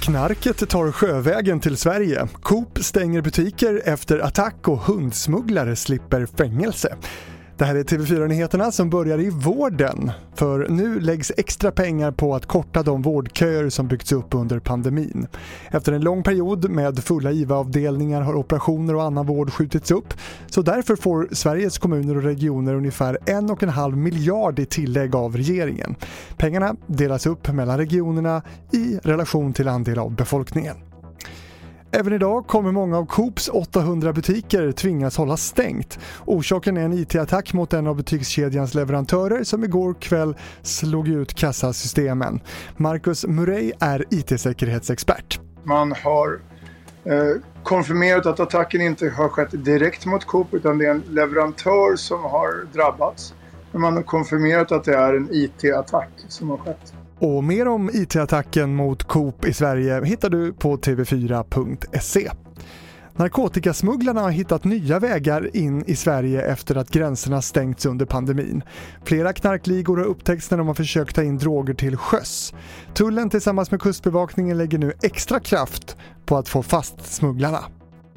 Knarket tar sjövägen till Sverige. Coop stänger butiker efter attack och hundsmugglare slipper fängelse. Det här är TV4-nyheterna som börjar i vården. För nu läggs extra pengar på att korta de vårdköer som byggts upp under pandemin. Efter en lång period med fulla IVA-avdelningar har operationer och annan vård skjutits upp. Så därför får Sveriges kommuner och regioner ungefär en och en halv miljard i tillägg av regeringen. Pengarna delas upp mellan regionerna i relation till andel av befolkningen. Även idag kommer många av Coops 800 butiker tvingas hålla stängt. Orsaken är en IT-attack mot en av butikskedjans leverantörer som igår kväll slog ut kassasystemen. Marcus Murray är IT-säkerhetsexpert. Man har eh, konfirmerat att attacken inte har skett direkt mot Coop utan det är en leverantör som har drabbats. Men man har konfirmerat att det är en IT-attack som har skett. Och mer om IT-attacken mot Coop i Sverige hittar du på tv4.se. Narkotikasmugglarna har hittat nya vägar in i Sverige efter att gränserna stängts under pandemin. Flera knarkligor har upptäckts när de har försökt ta in droger till sjöss. Tullen tillsammans med Kustbevakningen lägger nu extra kraft på att få fast smugglarna.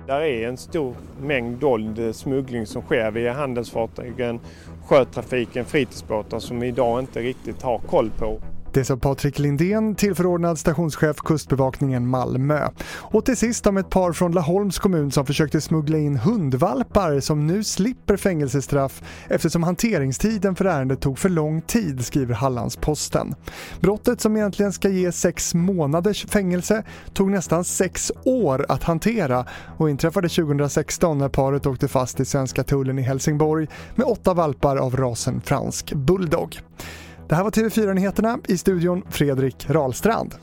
Där är en stor mängd dold smuggling som sker via handelsfartygen, sjötrafiken, fritidsbåtar som vi idag inte riktigt har koll på. Det sa Patrik Lindén, tillförordnad stationschef Kustbevakningen Malmö. Och till sist om ett par från Laholms kommun som försökte smuggla in hundvalpar som nu slipper fängelsestraff eftersom hanteringstiden för ärendet tog för lång tid, skriver Hallandsposten. Brottet som egentligen ska ge sex månaders fängelse tog nästan sex år att hantera och inträffade 2016 när paret åkte fast i svenska tullen i Helsingborg med åtta valpar av rasen fransk bulldog. Det här var TV4-nyheterna i studion Fredrik Rahlstrand.